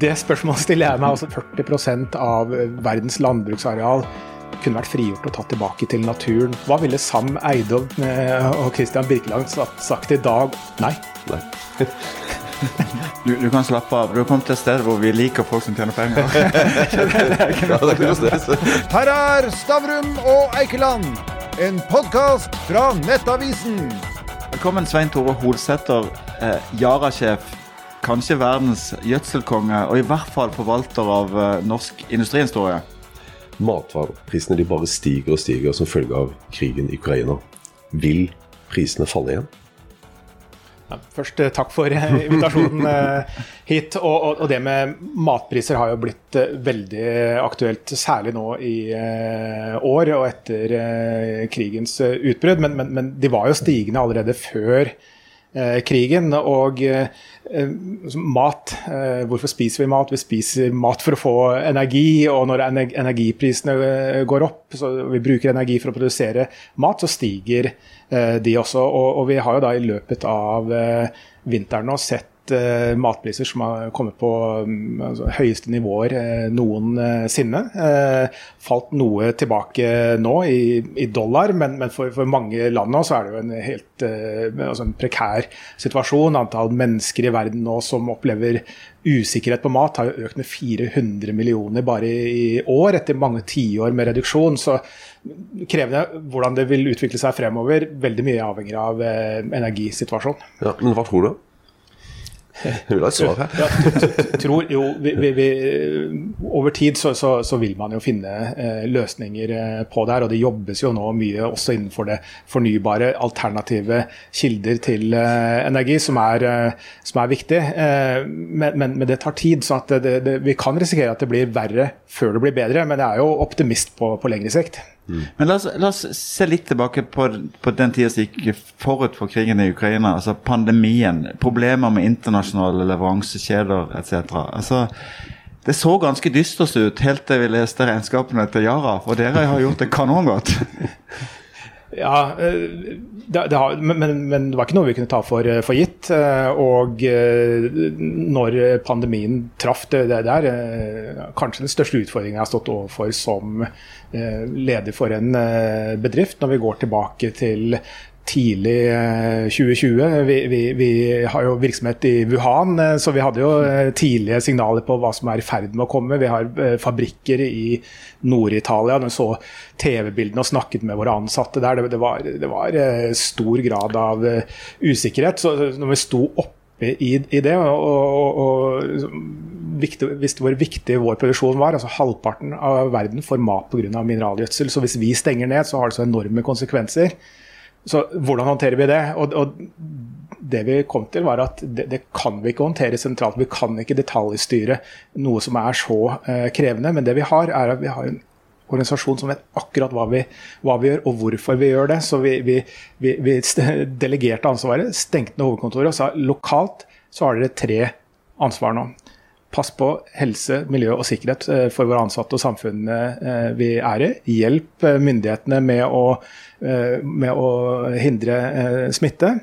Det spørsmålet stiller jeg meg. altså 40% av verdens landbruksareal kunne vært frigjort og tatt tilbake til naturen. Hva ville Sam Eidov og Christian Birkeland sagt i dag? Nei. Nei. Du, du, kan slappe av. Du har kommet til et sted hvor vi liker folk som tjener penger. Her er Stavrum og Eikeland, en podkast fra Nettavisen. Velkommen, Svein Tore Holsæter, eh, Yara-sjef. Kanskje verdens gjødselkonge, og i hvert fall forvalter av eh, norsk industrihistorie. Matvareprisene de bare stiger og stiger som følge av krigen i Ukraina. Vil prisene falle igjen? Først eh, takk for eh, invitasjonen hit. hit. Og, og, det med matpriser har jo blitt veldig aktuelt, særlig nå i år og etter krigens utbrudd. Men, men, men de var jo stigende allerede før krigen. Og mat Hvorfor spiser vi mat? Vi spiser mat for å få energi. Og når energiprisene går opp, så vi bruker energi for å produsere mat, så stiger de også. Og, og vi har jo da i løpet av vinteren nå sett uh, matpriser som har kommet på um, altså, høyeste nivåer uh, noensinne. Uh, falt noe tilbake nå i, i dollar, men, men for, for, mange land nå så er det jo en helt altså en prekær situasjon. Antall mennesker i verden nå som opplever usikkerhet på mat har jo økt med 400 millioner bare i, i år, etter mange tiår med reduksjon. Så krevende hvordan det vil utvikle seg fremover. Veldig mye avhenger av energisituasjonen. Ja, men hva tror du? Et svar her. Ja, tror, jo, vi, vi, over tid så, så, så, vil man jo finne eh, løsninger eh, på det her. Og det jobbes jo nå mye også innenfor det fornybare, alternative kilder til eh, energi, som er, eh, som er viktig. Eh, men, men, men, det tar tid. så det, det, vi kan risikere at det blir verre før det blir bedre. Men jeg er jo optimist på, på lengre sikt. Mm. Men la oss, la oss, se litt tilbake på, på den tida som gikk forut for krigen i Ukraina. altså Pandemien, problemer med internasjonale leveransekjeder etc. Altså, det så ganske dystert ut helt til vi leste regnskapene til Yara, og dere har gjort det kanongodt. Ja, eh, det, det har, men, men, det var ikke noe vi kunne ta for, eh, for gitt. Eh, og når pandemien traff, det, det der, kanskje den største utfordringen jeg har stått overfor som leder for en bedrift, når vi går tilbake til tidlig 2020. Eh, vi, vi, vi, har jo virksomhet i Wuhan, eh, så vi hadde jo eh, tidlige signaler på hva som er i ferd med å komme. Vi har fabrikker i Nord-Italia. Når vi så TV-bildene og snakket med våre ansatte der, det, det, var, det, var, stor grad av usikkerhet. Så når vi sto oppe i, i det, og, og, og viktig, visste hvor viktig vår produksjon var. altså Halvparten av verden får mat pga. mineralgjødsel. Så hvis vi stenger ned, så har det så enorme konsekvenser. Så hvordan håndterer vi det? Og, og det vi kom til, var at det, det, kan vi ikke håndtere sentralt. Vi kan ikke detaljstyre noe som er så eh, krevende. Men det vi har, er at vi har en organisasjon som vet akkurat hva vi, hva vi gjør og hvorfor vi gjør det. Så vi, vi, vi, delegerte ansvaret, stengte ned hovedkontoret og sa lokalt så har dere tre ansvar nå. Pass på helse, miljø og sikkerhet eh, for våre ansatte og samfunnet eh, vi er i. Hjelp eh, myndighetene med å, med å hindre smitte.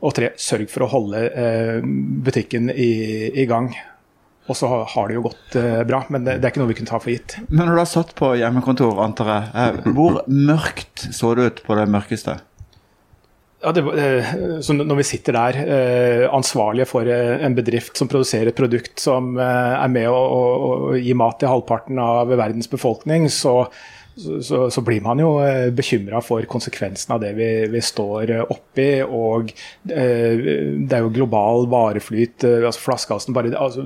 Og tre, sørg for å holde butikken i, i gang. Og så har det jo gått bra, men det, er ikke noe vi kunne ta for gitt. Men når du har satt på hjemmekontor, antar jeg, hvor mørkt så det ut på det mørkeste? Ja, det, så når vi sitter der, eh, ansvarlige for eh, en bedrift som produserer et produkt som er med å, å, å gi mat til halvparten av verdens befolkning, så, så, så blir man jo bekymra for konsekvensen av det vi, vi står oppi. Og det er jo global vareflyt, altså flaskehalsen, bare altså,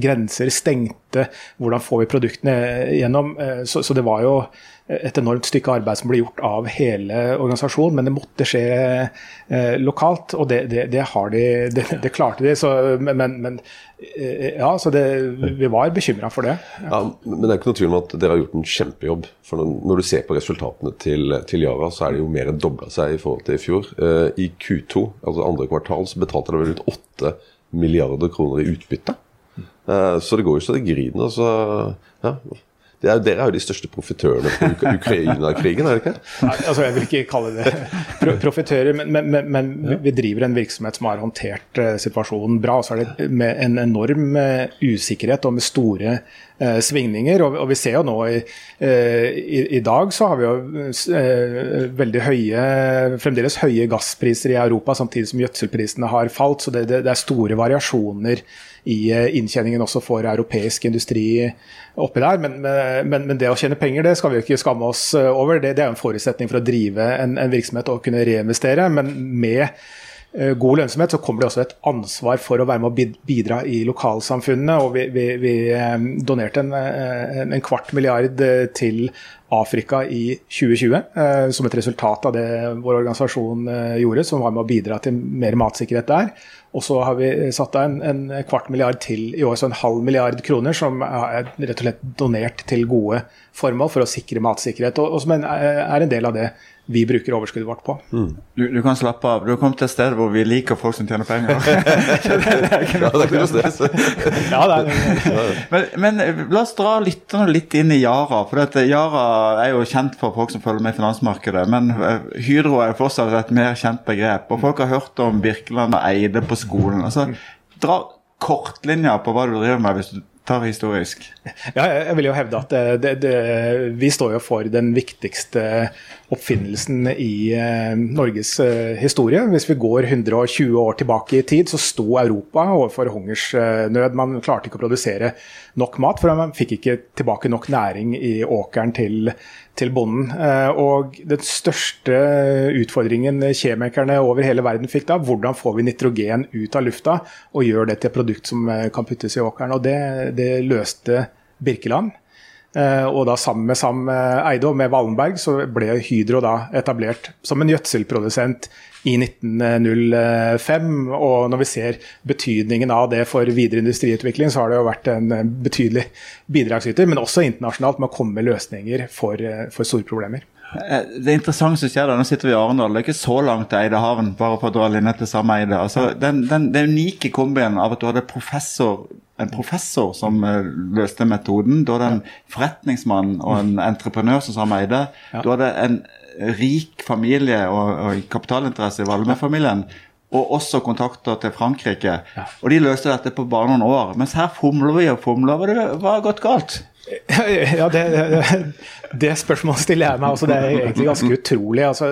grenser stengte. Hvordan får vi produktene gjennom? Så, så det var jo et enormt stykke arbeid som ble gjort av hele organisasjonen, men det måtte skje eh, lokalt. Og det, det, det, de, det, klarte de. Så, men, men eh, ja, så vi var bekymra for det. Ja. ja. Men det er ikke noe tvil om at dere har gjort en kjempejobb. For når, du ser på resultatene til, til, Yara, så er det jo mer enn dobla seg i forhold til i fjor. Eh, I Q2, altså andre kvartal, så betalte dere vel ut 8 milliarder kroner i utbytte. Eh, så det går jo så det griner. Så ja, er, Dere er jo de største profitørene på Ukraina-krigen, er det ikke? Nei, altså Jeg vil ikke kalle det pro profitører, men, men, men, men, vi driver en virksomhet som har håndtert uh, situasjonen bra. Og så er det med en enorm uh, usikkerhet og med store uh, svingninger. Og, og, vi ser jo nå i, i, i, dag så har vi jo veldig høye, fremdeles høye gasspriser i Europa, samtidig som gjødselprisene har falt. Så det, det, det er store variasjoner i inntjeningen også for europeisk industri oppi der. Men, men, men, det å tjene penger det skal vi jo ikke skamme oss eh, over. Det, det er en forutsetning for å drive en, en virksomhet og kunne reinvestere. Men med god lønnsomhet så kommer det også et ansvar for å være med å bidra i lokalsamfunnene. og Vi, vi, vi um, donerte en, en, en, kvart milliard til Afrika i 2020 uh, som et resultat av det vår organisasjon gjorde, som var med å bidra til mer matsikkerhet der. Og så har vi satt av en, en, kvart milliard til i år, så en halv milliard kroner som er rett og slett donert til gode formål for å sikre matsikkerhet, og, og som er en del av det vi bruker overskuddet vårt på. Mm. Du, du, kan slappe av. Du har kommet til et sted hvor vi liker folk som tjener penger. men, men, la oss dra lytterne litt inn i Yara. For dette, Yara er jo kjent for folk som følger med i finansmarkedet. Men eh, Hydro er fortsatt et mer kjent begrep. Og folk har hørt om Birkeland og Eide på skolen. Altså, dra kortlinja på hva du driver med hvis du tar historisk. Ja, jeg vil jo hevde at det, det, det, vi står jo for den viktigste oppfinnelsen i eh, Norges eh, historie. Hvis vi går 120 år tilbake i tid, så sto Europa overfor hungersnød. Man klarte ikke å produsere nok mat, for man fikk ikke tilbake nok næring i åkeren til, til bonden. Eh, og den største utfordringen kjemikerne over hele verden fikk da, hvordan får vi nitrogen ut av lufta og gjør det til et produkt som kan puttes i åkeren. Og det, det løste Birkeland. Eh, og da sammen med Sam Eide og med Wallenberg så ble Hydro da etablert som en gjødselprodusent i 1905. Og når vi ser betydningen av det for videre industriutvikling, så har det jo vært en betydelig bidragsyter, men også internasjonalt med å komme med løsninger for, eh, for store problemer. Eh, det er interessant som skjer da, Nå sitter vi i Arendal. Det er ikke så langt til Eidehaven, bare for å dra linja til samme Eide. Altså, den, den, den unike kombien av at du hadde professor en professor som uh, løste metoden. Du hadde en forretningsmann og en entreprenør som sa Eide. Ja. Du hadde en rik familie og, og kapitalinteresse i Valme-familien. Og også kontakter til Frankrike. Ja. Og de løste dette på bare noen år. Mens her fomler vi og fomler. Hva har gått galt? Ja, det, det, spørsmålet stiller jeg meg også. Det er egentlig ganske utrolig. Altså,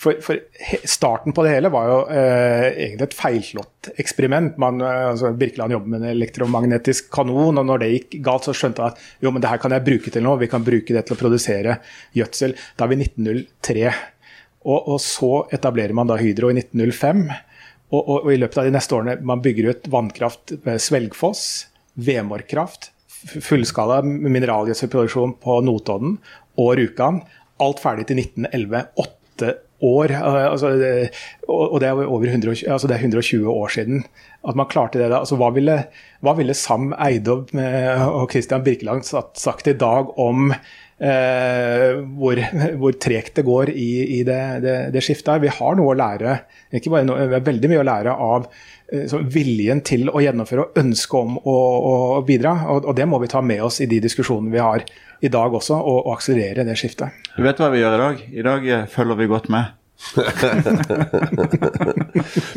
for, for, starten på det hele var jo eh, egentlig et feilslått eksperiment. Man, eh, altså, Birkeland jobber med en elektromagnetisk kanon, og når det gikk galt, så skjønte jeg at jo, men det her kan jeg bruke til noe. Vi kan bruke det til å produsere gjødsel. Da er vi 1903. Og, og så etablerer man da Hydro i 1905. Og, og, og, i løpet av de neste årene man bygger ut vannkraft ved Svelgfoss, Vemorkraft fullskala mineralgjødselproduksjon på Notodden og Rjukan. Alt ferdig til 1911. Åtte år. Eh, altså, og det er over 120, altså det er 120 år siden at man klarte det. Altså, hva, ville, hva ville Sam Eide og Christian Birkeland sagt i dag om eh, hvor, hvor, tregt det går i, i det, det, det, skiftet? Vi har noe å lære, ikke bare noe, vi har veldig mye å lære av Eh, viljen til å gjennomføre og ønsket om å, å bidra. Og, og, det må vi ta med oss i de diskusjonene vi har i dag også, og, og akselerere det skiftet. Du vet hva vi gjør i dag? I dag eh, følger vi godt med.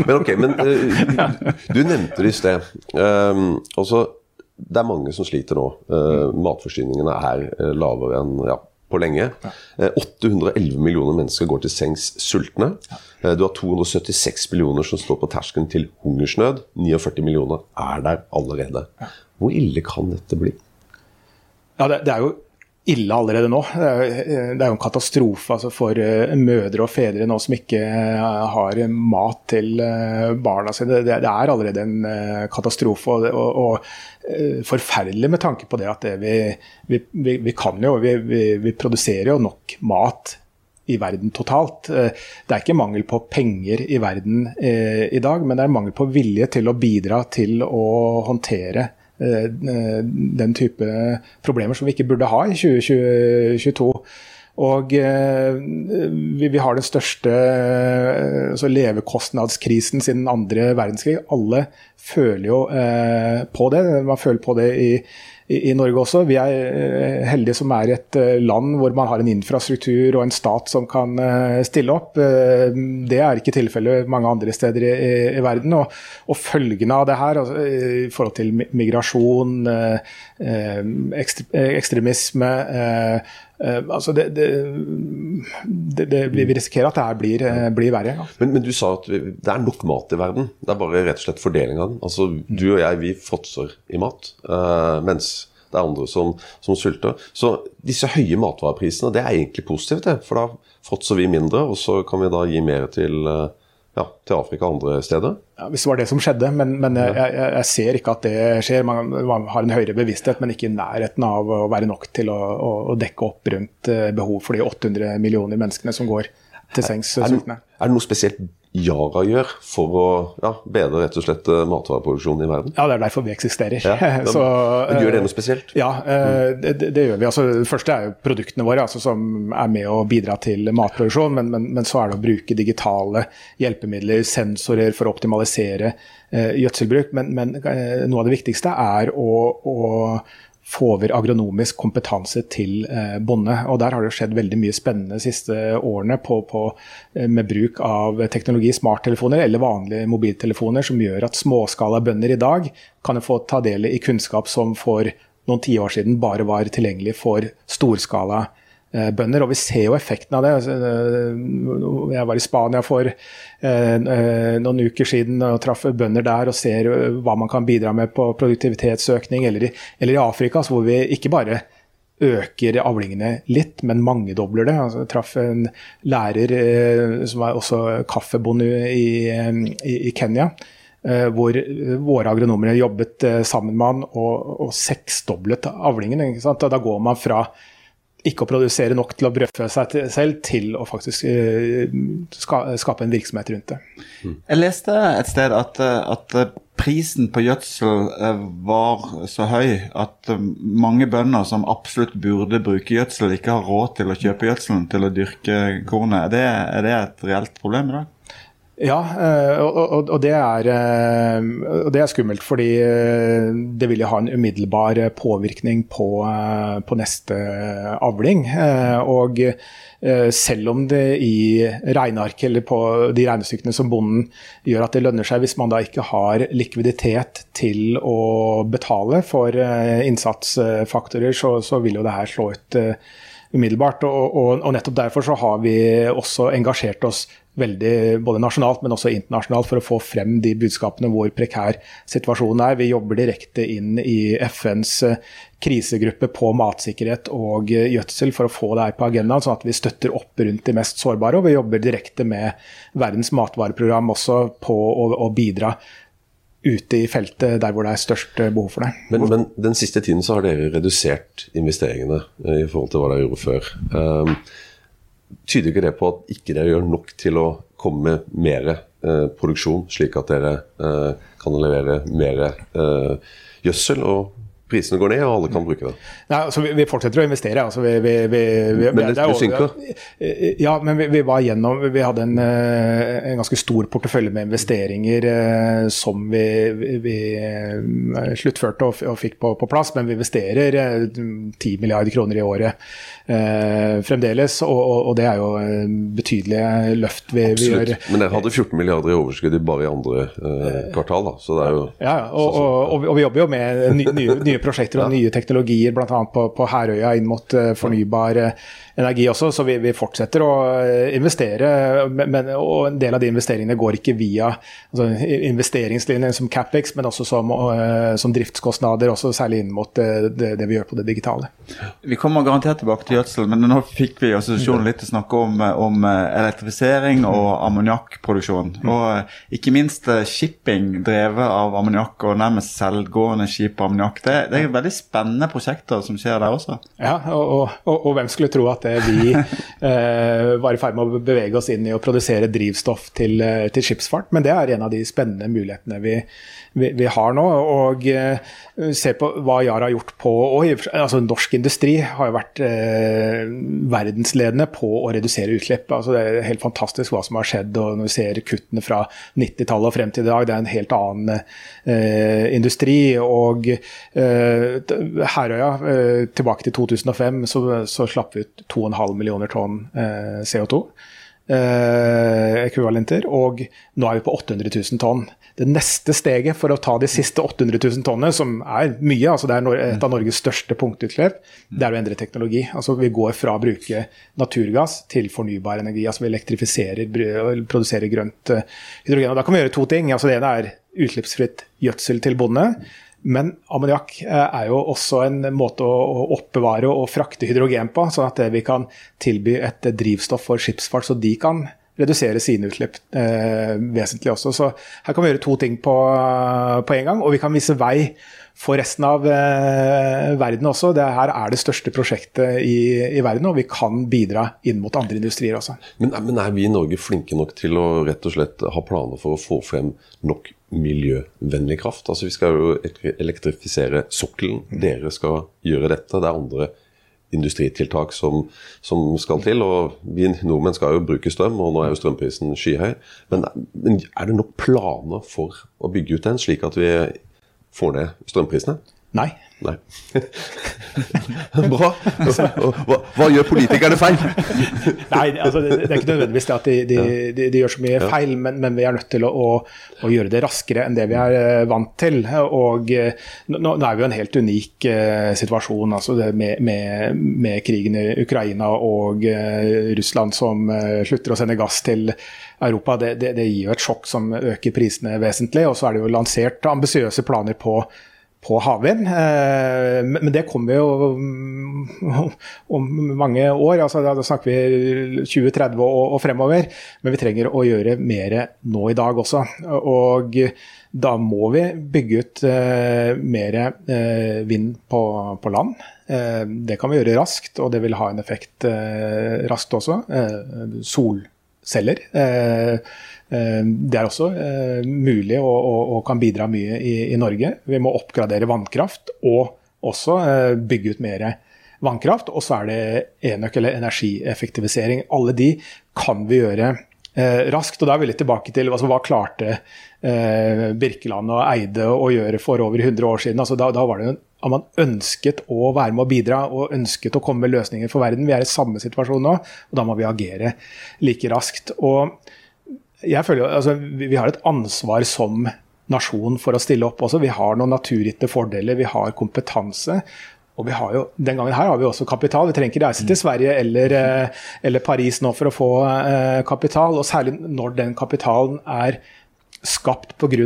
Men ok, men uh, du nevnte det i sted. Um, altså, det er mange som sliter nå. Uh, matforsyningene er uh, lavere enn ja, på lenge. 811 eh, millioner mennesker går til sengs sultne. Eh, du har 276 millioner som står på terskelen til hungersnød. 49 millioner er der allerede. Hvor ille kan dette bli? Ja, det, det er jo ille allerede nå. Det er jo en katastrofe altså, for eh, mødre og fedre nå som ikke eh, har mat til eh, barna sine. Det, er allerede en katastrofe. og, og, og forferdelig med tanke på det at det vi, vi, vi, vi, kan jo, vi, produserer jo nok mat i verden totalt. Det er ikke mangel på penger i verden i dag, men det er mangel på vilje til å bidra til å håndtere Eh, eh, den type problemer som vi ikke burde ha i 2022. Og eh, vi, har den største altså levekostnadskrisen siden andre verdenskrig. Alle føler jo eh, på det. Man føler på det i i, Norge også. Vi er eh, heldige som er et eh, land hvor man har en infrastruktur og en stat som kan eh, stille opp. Det er ikke tilfellet mange andre steder i, i, verden. Og, og følgene av det her altså, i forhold til mi- migrasjon, eh, eh, ekstre, ekstremisme eh, altså det, det, det, vi risikerer at det her blir, blir verre. Ja. Men, men du sa at det er nok mat i verden. Det er bare rett og slett fordeling av den. Altså, Du og jeg vi fråtser i mat, mens det er andre som, som sulter. Så disse høye matvareprisene det er egentlig positivt, det. For da fråtser vi mindre, og så kan vi da gi mer til, ja, til Afrika og andre steder. Ja, hvis det var det som skjedde, men, men jeg, jeg, jeg ser ikke at det skjer. Man, man har en høyere bevissthet, men ikke i nærheten av å være nok til å, å, å dekke opp rundt eh, behov for de 800 millioner menneskene som går til sengs Er er det noe spesielt Yara gjør for å ja, bedre rett og slett eh, matvareproduksjonen i verden? Ja, det er derfor vi eksisterer. Ja, men, Så, men gjør det eh, noe spesielt? Ja, mm. det, det- gjør vi. Altså, det første er jo produktene våre, altså, som er med å bidra til matproduksjon. Men, men, men så er det å bruke digitale hjelpemidler, sensorer, for å optimalisere eh, gjødselbruk. Men, men eh, noe av det viktigste er å, å få over agronomisk kompetanse til eh, bonde. Og Der har det skjedd veldig mye spennende de siste årene på, på, eh, med bruk av teknologi, smarttelefoner eller vanlige mobiltelefoner, som gjør at småskalabønder i dag kan få ta del i kunnskap som for noen tiår siden bare var tilgjengelig for storskala eh, bønder. Og vi ser jo effekten av det. Altså, eh, Jeg var i Spania for eh, eh, noen uker siden og traff bønder der og ser eh, hva man kan bidra med på produktivitetsøkning. Eller i, Afrika, hvor vi ikke bare øker avlingene litt, men mangedobler det. Altså, jeg traff en lærer eh, som var også kaffebonde i, eh, Kenya. eh, hvor eh, våre agronomer jobbet eh, sammen med han og, og seksdoblet avlingen. Ikke sant? Da går man fra ikke å produsere nok til å brødfø seg til, selv, til å faktisk eh, ska, skape en virksomhet rundt det. Jeg leste et sted at, eh, at eh, prisen på gjødsel eh, var så høy at mange bønder som absolutt burde bruke gjødsel, ikke har råd til å kjøpe gjødselen til å dyrke kornet. Er det, er det et reelt problem i dag? Ja, eh, og, og, det er, eh, og det er skummelt, fordi eh, det vil jo ha en umiddelbar påvirkning på, på neste avling. Og selv om det i regnearket eller på de regnestykkene som bonden gjør at det lønner seg hvis man da ikke har likviditet til å betale for innsatsfaktorer, så, så vil jo det her slå ut umiddelbart. Og, og, og nettopp derfor så har vi også engasjert oss veldig både nasjonalt, men også internasjonalt for å få frem de budskapene hvor prekær situasjonen er. Vi jobber direkte inn i FNs eh, krisegruppe på matsikkerhet og eh, gjødsel for å få det her på agendaen, sånn at vi støtter opp rundt de mest sårbare. Og vi jobber direkte med Verdens matvareprogram også på å, å bidra ute i feltet der hvor det er størst eh, behov for det. Men, men den siste tiden så har dere redusert investeringene i forhold til hva dere gjorde før. Um, tyder ikke det på at ikke dere gjør nok til å komme med mer eh, produksjon, slik at dere eh, kan levere mer eh, gjødsel, og prisene går ned, og alle kan bruke det? Nei, altså vi, vi fortsetter å investere. Altså vi, vi, Men det- det synker? Ja, men vi, var gjennom Vi hadde en, eh, en ganske stor portefølje med investeringer eh, som vi, eh, sluttførte og, og fikk på, på plass, men vi investerer eh, 10 milliarder kroner i året eh, fremdeles. Og, og, og det er jo eh, betydelige løft vi, vi gjør. Men dere hadde 14 milliarder i overskudd bare i andre eh, kvartal, da. Så det er jo Ja, ja, og, og, og, vi- jobber jo med nye, nye prosjekter og nye teknologier, bl.a. på, på Herøya inn mot eh, fornybar eh, energi også, så vi, vi fortsetter å eh, investere. Men, og en del av de investeringene går ikke via altså, investeringslinjer som CapEx, men også som, eh, som driftskostnader, også særlig inn mot eh, det, det vi gjør på det digitale. Vi kommer garantert tilbake til gjødsel, men nå fikk vi i assosiasjonen litt til å snakke om, om eh, elektrifisering og ammoniakkproduksjon. Og eh, ikke minst eh, shipping drevet av ammoniakk og nærmest selvgående skip og ammoniakk. Det, det er veldig spennende prosjekter som skjer der også. Ja, og, og, og, hvem skulle tro at vi eh, var i ferd med å bevege oss inn i å produsere drivstoff til, til skipsfart. Men det er en av de spennende mulighetene vi, vi, vi har nå. Og uh, se på hva Yara har gjort på og, altså Norsk industri har jo vært uh, verdensledende på å redusere utslipp. Altså, det er helt fantastisk hva som har skjedd. og Når vi ser kuttene fra 90-tallet og frem til i dag, det er en helt annen uh, industri. og Herøya, tilbake til 2005, så, så slapp vi ut 2,5 millioner tonn CO2 eh, ekvivalenter, og nå er vi på 800 000 tonn. Det neste steget for å ta de siste 800 000 tonnene, som er mye, altså det er et av Norges største punktutslipp, det er å endre teknologi. Altså Vi går fra å bruke naturgass til fornybar energi. altså Vi elektrifiserer og produserer grønt eh, hydrogen. og Da kan vi gjøre to ting. altså Det ene er utslippsfritt gjødsel til bonde. Men ammoniakk eh, er jo også en måte å oppbevare og frakte hydrogen på, sånn at vi kan tilby et drivstoff for skipsfart, så de kan redusere sine utslipp eh, vesentlig også. Så her kan vi gjøre to ting på, på en gang, og vi kan vise vei for resten av eh, verden også. Det her er det største prosjektet i, i, verden, og vi kan bidra inn mot andre industrier også. Men, men, er vi i Norge flinke nok til å rett og slett ha planer for å få frem nok miljøvennlig kraft? Altså Vi skal jo elektrifisere sokkelen. Dere skal gjøre dette. Det er andre industritiltak som, som, skal til. og Vi nordmenn skal jo bruke strøm, og nå er jo strømprisen skyhøy. Men, men er det nok planer for å bygge ut den, slik at vi får ned strømprisene? Nei. Nei. Bra. Hva, hva, gjør politikerne feil? Nei, altså, det, det, er ikke nødvendigvis det at de, de, de, de gjør så mye feil, men, men, vi er nødt til å, å, å, gjøre det raskere enn det vi er eh, vant til. Og eh, nå, nå er vi jo en helt unik uh, situasjon altså med, med, med, krigen i Ukraina og uh, Russland som uh, slutter å sende gass til Europa. Det, det, det gir jo et sjokk som øker prisene vesentlig. Og så er det jo lansert ambisiøse planer på på havvind. Eh, men det kommer jo om mange år. altså Da snakker vi 2030 og fremover. Men vi trenger å gjøre mer nå i dag også. Og da må vi bygge ut eh, mer eh, vind på, land. Det kan vi gjøre raskt, og det vil ha en effekt raskt også. Solceller Eh, det er også eh, mulig og, kan bidra mye i, Norge. Vi må oppgradere vannkraft og også eh, bygge ut mer vannkraft. Og så er det enøk eller energieffektivisering. Alle de kan vi gjøre eh, raskt. Og da er vi litt tilbake til altså, hva klarte eh, Birkeland og Eide å gjøre for over 100 år siden. Altså, da, da var det at man ønsket å være med å bidra og ønsket å komme med løsninger for verden. Vi er i samme situasjon nå, og da må vi agere like raskt. Og jeg føler altså, vi, har et ansvar som nasjon for å stille opp også. Vi har noen naturgitte fordeler, vi har kompetanse. Og vi har jo, Den gangen her har vi også kapital. Vi trenger ikke reise til Sverige eller, eh, eller Paris nå for å få eh, kapital. Og særlig når den kapitalen er skapt pga.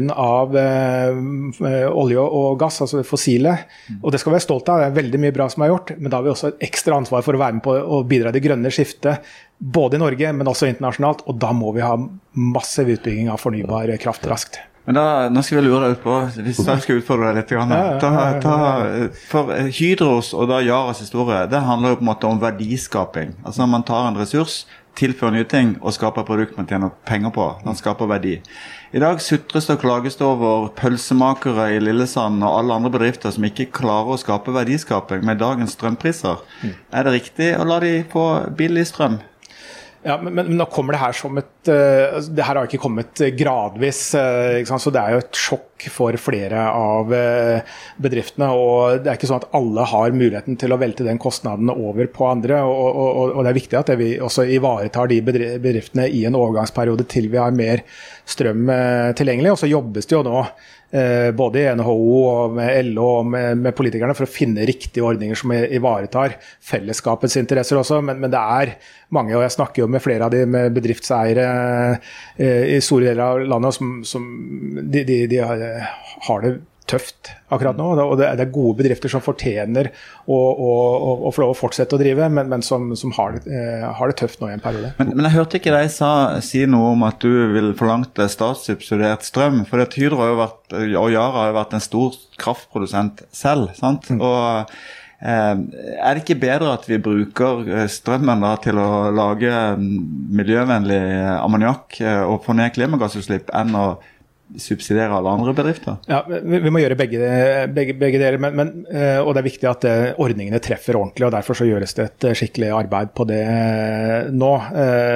Eh, olje og gass, altså fossile. Og det skal vi være stolt av, det er veldig mye bra som er gjort. Men da har vi også et ekstra ansvar for å være med på å bidra i det grønne skiftet. Både i Norge, men også internasjonalt. Og da må vi ha massiv utbygging av fornybar kraft raskt. Men da, Nå skal vi lure deg ut på, hvis jeg skal utfordre deg litt. Grann, ta, ta, for Hydros og da Yaras historie det handler jo på en måte om verdiskaping. Altså Når man tar en ressurs, tilfører nye ting og skaper produkt man tjener penger på. Man skaper verdi. I dag sutres det og klages det over pølsemakere i Lillesand og alle andre bedrifter som ikke klarer å skape verdiskaping med dagens strømpriser. Mm. Er det riktig å la de få billig strøm? Ja, men, men, nå kommer det her som et uh, Det her har ikke kommet gradvis. Uh, så det er jo et sjokk for flere av uh, bedriftene. Og det er ikke sånn at alle har muligheten til å velte den kostnaden over på andre. Og, og, og det er viktig at vi også ivaretar de bedriftene i en overgangsperiode til vi har mer strøm tilgjengelig. Og så jobbes det jo nå Eh, både i NHO og med LO og med, med, politikerne for å finne riktige ordninger som ivaretar fellesskapets interesser også. Men, men, det er mange, og jeg snakker jo med flere av de med bedriftseiere eh, i store deler av landet, som, som de, de, de har det tøft akkurat nå. Og det er gode bedrifter som fortjener å, å, å få lov å fortsette å drive, men, men som, som har, det, eh, har, det, tøft nå i en periode. Men, men jeg hørte ikke deg sa, si noe om at du vil forlangte statssubsidiert strøm. For Hydro har jo vært, og Yara har jo vært en stor kraftprodusent selv. sant? Mm. Og Eh, er det ikke bedre at vi bruker eh, strømmen til å lage mm, miljøvennlig ammoniakk eh, og få ned klimagassutslipp, enn å subsidiere alle andre bedrifter? Ja, Vi, vi må gjøre begge, begge, begge deler. Men, men, og det er viktig at ordningene treffer ordentlig. og Derfor så gjøres det et skikkelig arbeid på det nå.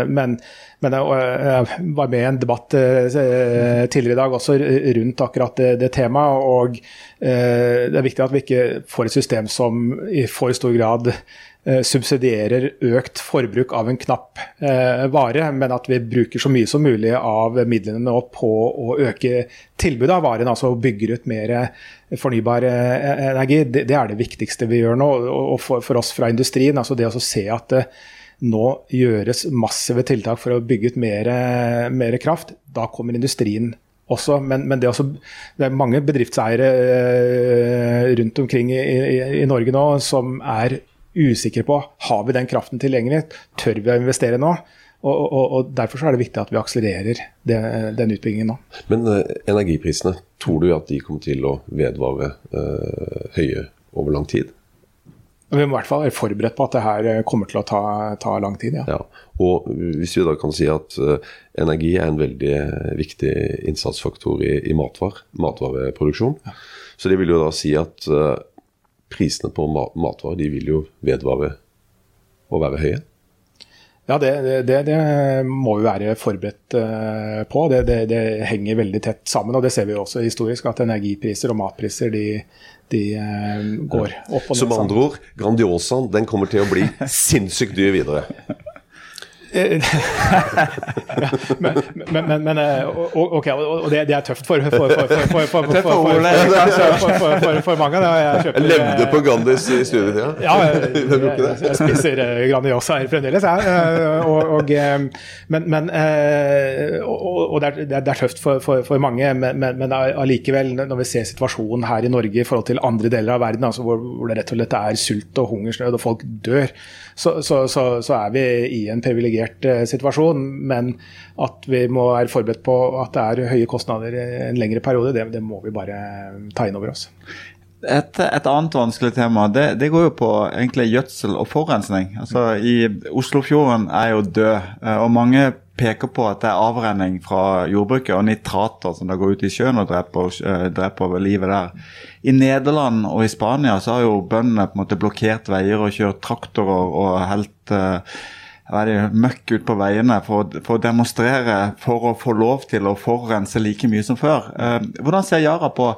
Men, men jeg var med i en debatt tidligere i dag også rundt akkurat det, det temaet. og Eh, det er viktig at vi ikke får et system som i for stor grad eh, subsidierer økt forbruk av en knapp eh, vare, men at vi bruker så mye som mulig av midlene nå på å øke tilbudet av varen, altså bygger ut mer fornybar energi. Det, er det viktigste vi gjør nå. Og for, oss fra industrien, altså det å se at det nå gjøres massive tiltak for å bygge ut mer, mer kraft, da kommer industrien også. Men, men det, også, det, er mange bedriftseiere eh, rundt omkring i, i, i, Norge nå som er usikre på har vi den kraften tilgjengelig, tør vi å investere nå? Og, og, og Derfor er det viktig at vi akselererer det, den utbyggingen nå. Men uh, energiprisene, tror du at de kommer til å vedvare uh, høye over lang tid? Vi må i hvert fall være forberedt på at det her kommer til å ta, ta lang tid. Ja. ja. Og hvis vi da kan si at uh, energi er en veldig viktig innsatsfaktor i, i matvar, matvareproduksjon, ja. så det vil jo da si at uh, prisene på ma matvarer de vil jo vedvare å være høye? Ja, det, det, det, må vi være forberedt uh, på. Det, det, henger veldig tett sammen. og Det ser vi også historisk, at energipriser og matpriser de, de uh, går opp og ned. Som andre ord, Grandiosaen den kommer til å bli sinnssykt dyr videre. Men, men, men, ok, og det, det er tøft for, for, mange. Jeg, levde på Grandis i studietida? Ja, jeg, jeg, spiser Grandiosa her fremdeles, jeg. Og, og, men, og det, er, det er tøft for, mange, men allikevel, når vi ser situasjonen her i Norge i forhold til andre deler av verden, altså hvor, hvor det rett og slett er sult og hungersnød og folk dør, så, så, så, så er vi i en privilegert komplisert eh, situasjon. Men at vi må være forberedt på at det er høye kostnader en lengre periode, det, det må vi bare ta inn over oss. Et, et, annet vanskelig tema det, det, går jo på egentlig gjødsel og forurensning. Altså, i Oslofjorden er jo død, eh, og mange peker på at det er avrenning fra jordbruket og nitrater som da går ut i sjøen og dreper, dreper livet der. I Nederland og i Spania så har jo bøndene på en måte blokkert veier og kjørt traktorer og helt uh, være møkk ut på veiene for, for, å demonstrere for å få lov til å forurense like mye som før. Eh, hvordan ser Yara på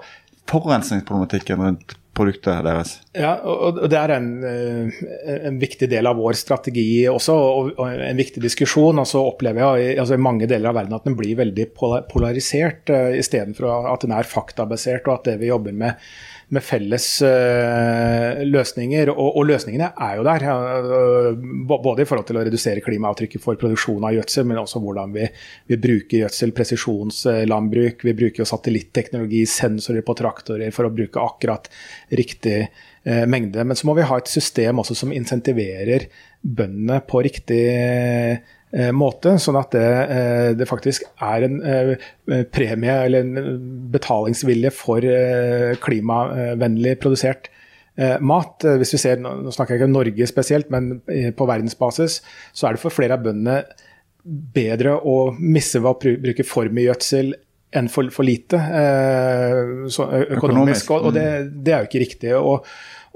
forurensningsproblematikken rundt produktet deres? Ja, og Det er en, eh, en, viktig del av vår strategi også, og en viktig diskusjon. Og så opplever jeg altså i mange deler av verden at den blir veldig polarisert, uh, istedenfor at den er faktabasert, og at det vi jobber med med felles uh, løsninger. Og, og, løsningene er jo der. Uh, både i forhold til å redusere klimaavtrykket for produksjon av gjødsel, men også hvordan vi, vi bruker gjødsel, presisjonslandbruk. Vi bruker jo satellitteknologi, sensorer på traktorer for å bruke akkurat riktig uh, mengde. Men så må vi ha et system også som insentiverer bøndene på riktig måte Eh, måte, sånn at det, eh, det, faktisk er en eh, premie eller en betalingsvilje for klimavennlig produsert mat. Hvis vi ser, Nå snakker jeg ikke om Norge spesielt, men på verdensbasis så er det for flere av bøndene bedre å misse ved å bruke for mye gjødsel enn for, for lite økonomisk. Og, og det, det, er jo ikke riktig. og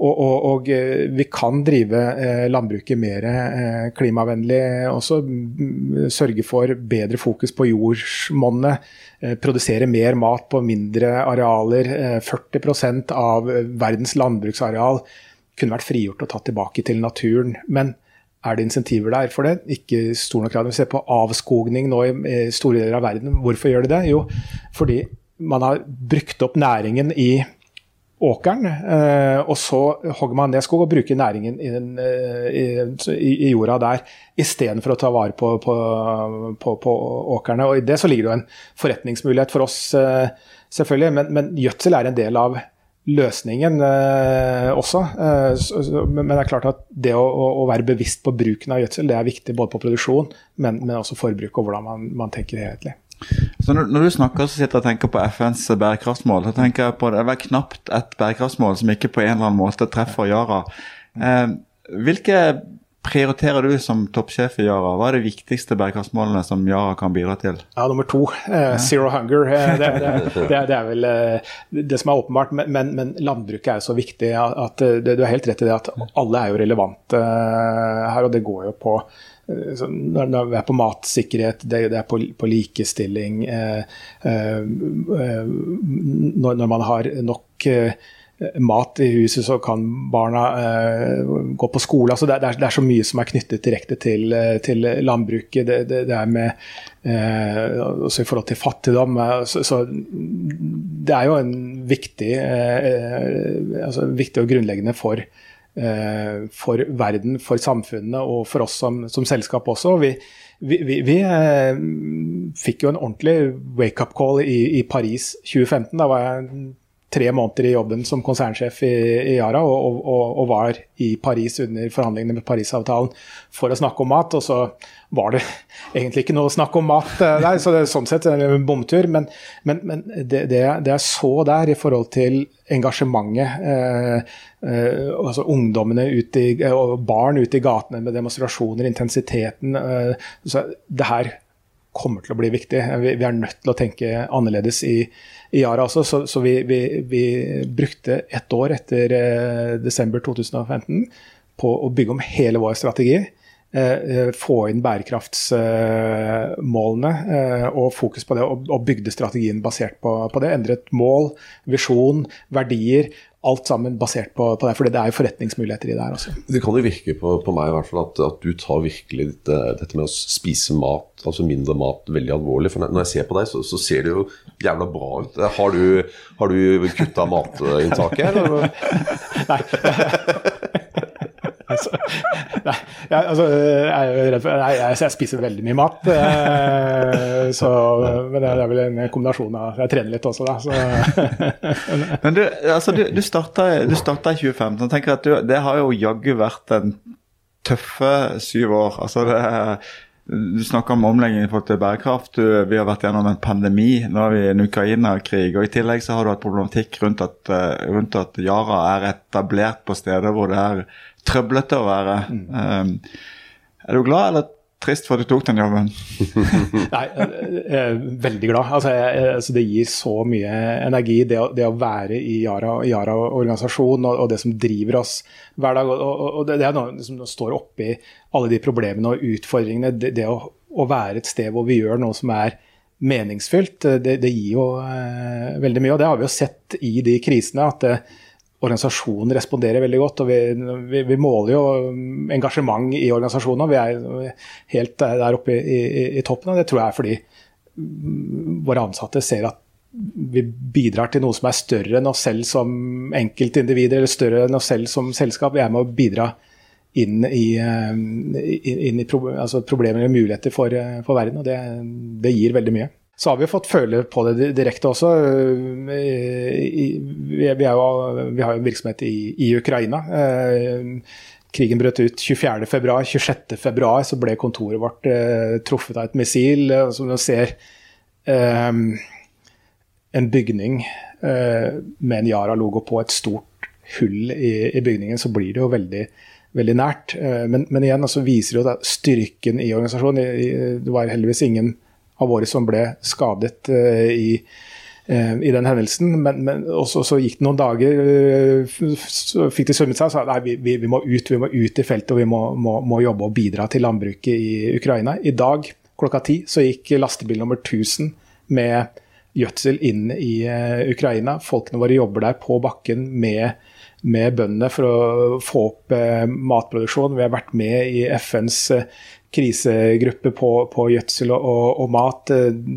og, og, og, eh, vi kan drive eh, landbruket mer eh, klimavennlig også. Sørge for bedre fokus på jordsmonnet. Produsere mer mat på mindre arealer. 40% av verdens landbruksareal kunne vært frigjort og tatt tilbake til naturen. Men er det insentiver der for det? Ikke stor nok grad. Vi ser på avskogning nå i store deler av verden. Hvorfor gjør de det? Jo, fordi man har brukt opp næringen i åkeren, eh, og så hogger man ned skog og bruker næringen i, den, eh, i, i jorda der, istedenfor å ta vare på, på, på, på, åkerne. Og I det så ligger det jo en forretningsmulighet for oss, eh, selvfølgelig, men, men gjødsel er en del av løsningen også. Så, men det er klart at det å, å, være bevisst på bruken av gjødsel det er viktig både på produksjon, men, men også forbruk og hvordan man, man tenker helhetlig. Så når, når, du snakker, så sitter jeg og tenker på FNs bærekraftsmål. Så tenker jeg på Det er vel knapt et bærekraftsmål som ikke på en eller annen måte treffer Yara. Eh, hvilke prioriterer du som toppsjef i Yara? Hva er de viktigste bærekraftsmålene som Yara kan bidra til? Ja, Nummer to, eh, zero hunger. Eh, det, det, det, det, er vel eh, det som er åpenbart. Men, men, landbruket er jo så viktig at du har helt rett i det at alle er jo relevante her. Og det går jo på når vi er på matsikkerhet, det, er på, likestilling når, når, man har nok mat i huset, så kan barna eh, gå på skole. Altså det, er, så mye som er knyttet direkte til, eh, landbruket. Det, er med eh, også i forhold til fattigdom. Eh, så, det er jo en viktig, eh, altså viktig og grunnleggende for, eh, for verden, for samfunnet og for oss som, som selskap også. Vi, vi, vi, vi fikk jo en ordentlig wake-up call i, i Paris 2015. Da var jeg tre måneder i jobben som konsernsjef i, i Yara og, og, og, var i Paris under forhandlingene med Parisavtalen for å snakke om mat. Og så var det egentlig ikke noe snakk om mat der, så det er sånn sett en bomtur. Men, men, men det, det, jeg så der i forhold til engasjementet, eh, eh, altså ungdommene i, og barn ute i gatene med demonstrasjoner, intensiteten eh, så Det her kommer til å bli viktig. Vi, vi er nødt til å tenke annerledes i i Yara også. Så, så vi, vi, vi, brukte ett år etter eh, desember 2015 på å bygge om hele vår strategi. Eh, eh få inn bærekraftsmålene eh, og fokus på det, og, og bygde strategien basert på, på, det. Endret mål, visjon, verdier alt sammen basert på, på det. For det er jo forretningsmuligheter i det her også. Det kan jo virke på, på meg i hvert fall at, at du tar virkelig dette, dette, med å spise mat, altså mindre mat, veldig alvorlig. For når jeg ser på deg, så, så ser det jo jævla bra ut. Har du, har du kutta matinntaket, eller? Nei. Altså, nei, jeg, altså, jeg, jeg, jeg, spiser veldig mye mat. Eh, så, men det er vel en kombinasjon av Jeg trener litt også, da. men du, altså, du, du, starta, i 2015. Jeg tenker at du, Det har jo jaggu vært en tøffe syv år. Altså det du snakker om omlegging i forhold til bærekraft. Du, vi har vært gjennom en pandemi. Nå er vi i en Ukraina-krig. og I tillegg så har du hatt problematikk rundt at, eh, rundt at Yara er etablert på steder hvor det er trøblete å være. Mm. Um, er du glad eller trist for at du tok den jobben? Nei, jeg er veldig glad. Altså, jeg, altså, det gir så mye energi, det å, det å være i Yara-organisasjonen og, og, det som driver oss hver dag. Og, og det, det, er noe som står oppi alle de problemene og utfordringene. Det, det å, å, være et sted hvor vi gjør noe som er meningsfylt, det, gir jo eh, veldig mye. Og det har vi jo sett i de krisene. at det, organisasjonen responderer veldig godt. og Vi, vi, vi måler jo engasjement i organisasjonen. Vi er helt der oppe i, i, i, toppen. og Det tror jeg er fordi våre ansatte ser at vi bidrar til noe som er større enn oss selv som enkeltindivider eller større enn oss selv som selskap. Vi er med å bidra inn i, inn i altså problemer og muligheter for, for verden. og det, det gir veldig mye. Så har vi fått føle på det direkte også. Vi, jo, vi har jo virksomhet i, i Ukraina. Eh, krigen brøt ut 24.2. 26.2 så ble kontoret vårt eh, truffet av et missil. Eh, som du ser eh, en bygning eh, med en Yara-logo på et stort hull i, i, bygningen, så blir det jo veldig, veldig nært. Eh, men, men, igjen altså, viser det jo styrken i organisasjonen. Det var heldigvis ingen av våre som ble skadet eh, i, eh, i den hendelsen. Men, men også, så gikk det noen dager, eh, så fikk de svømmet seg og sa nei, vi, vi, må ut, vi må ut i feltet og vi må, må, må, jobbe og bidra til landbruket i Ukraina. I dag klokka ti så gikk lastebil nummer 1000 med gjødsel inn i Ukraina. Folkene våre jobber der på bakken med, med bøndene for å få opp matproduksjon. Vi har vært med i FNs krisegruppe på, på gjødsel og, og, mat.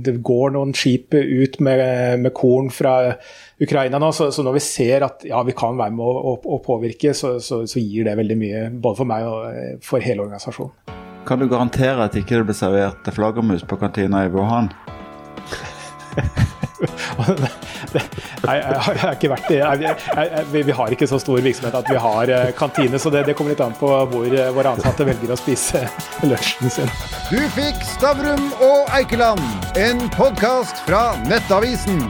Det går noen skip ut med, med korn fra Ukraina nå, så, så, når vi ser at ja, vi kan være med å, å, å påvirke, så, så, så, gir det veldig mye. Både for meg og for hele organisasjonen. Kan du garantere at ikke det blir servert flaggermus på kantina i Wuhan? Nei, jeg har ikke vært vi, vi, har ikke så stor virksomhet at vi har eh, kantine, så det, det kommer litt an på hvor eh, våre ansatte velger å spise lunsjen sin. Du fikk Stavrum og Eikeland. En podkast fra Nettavisen.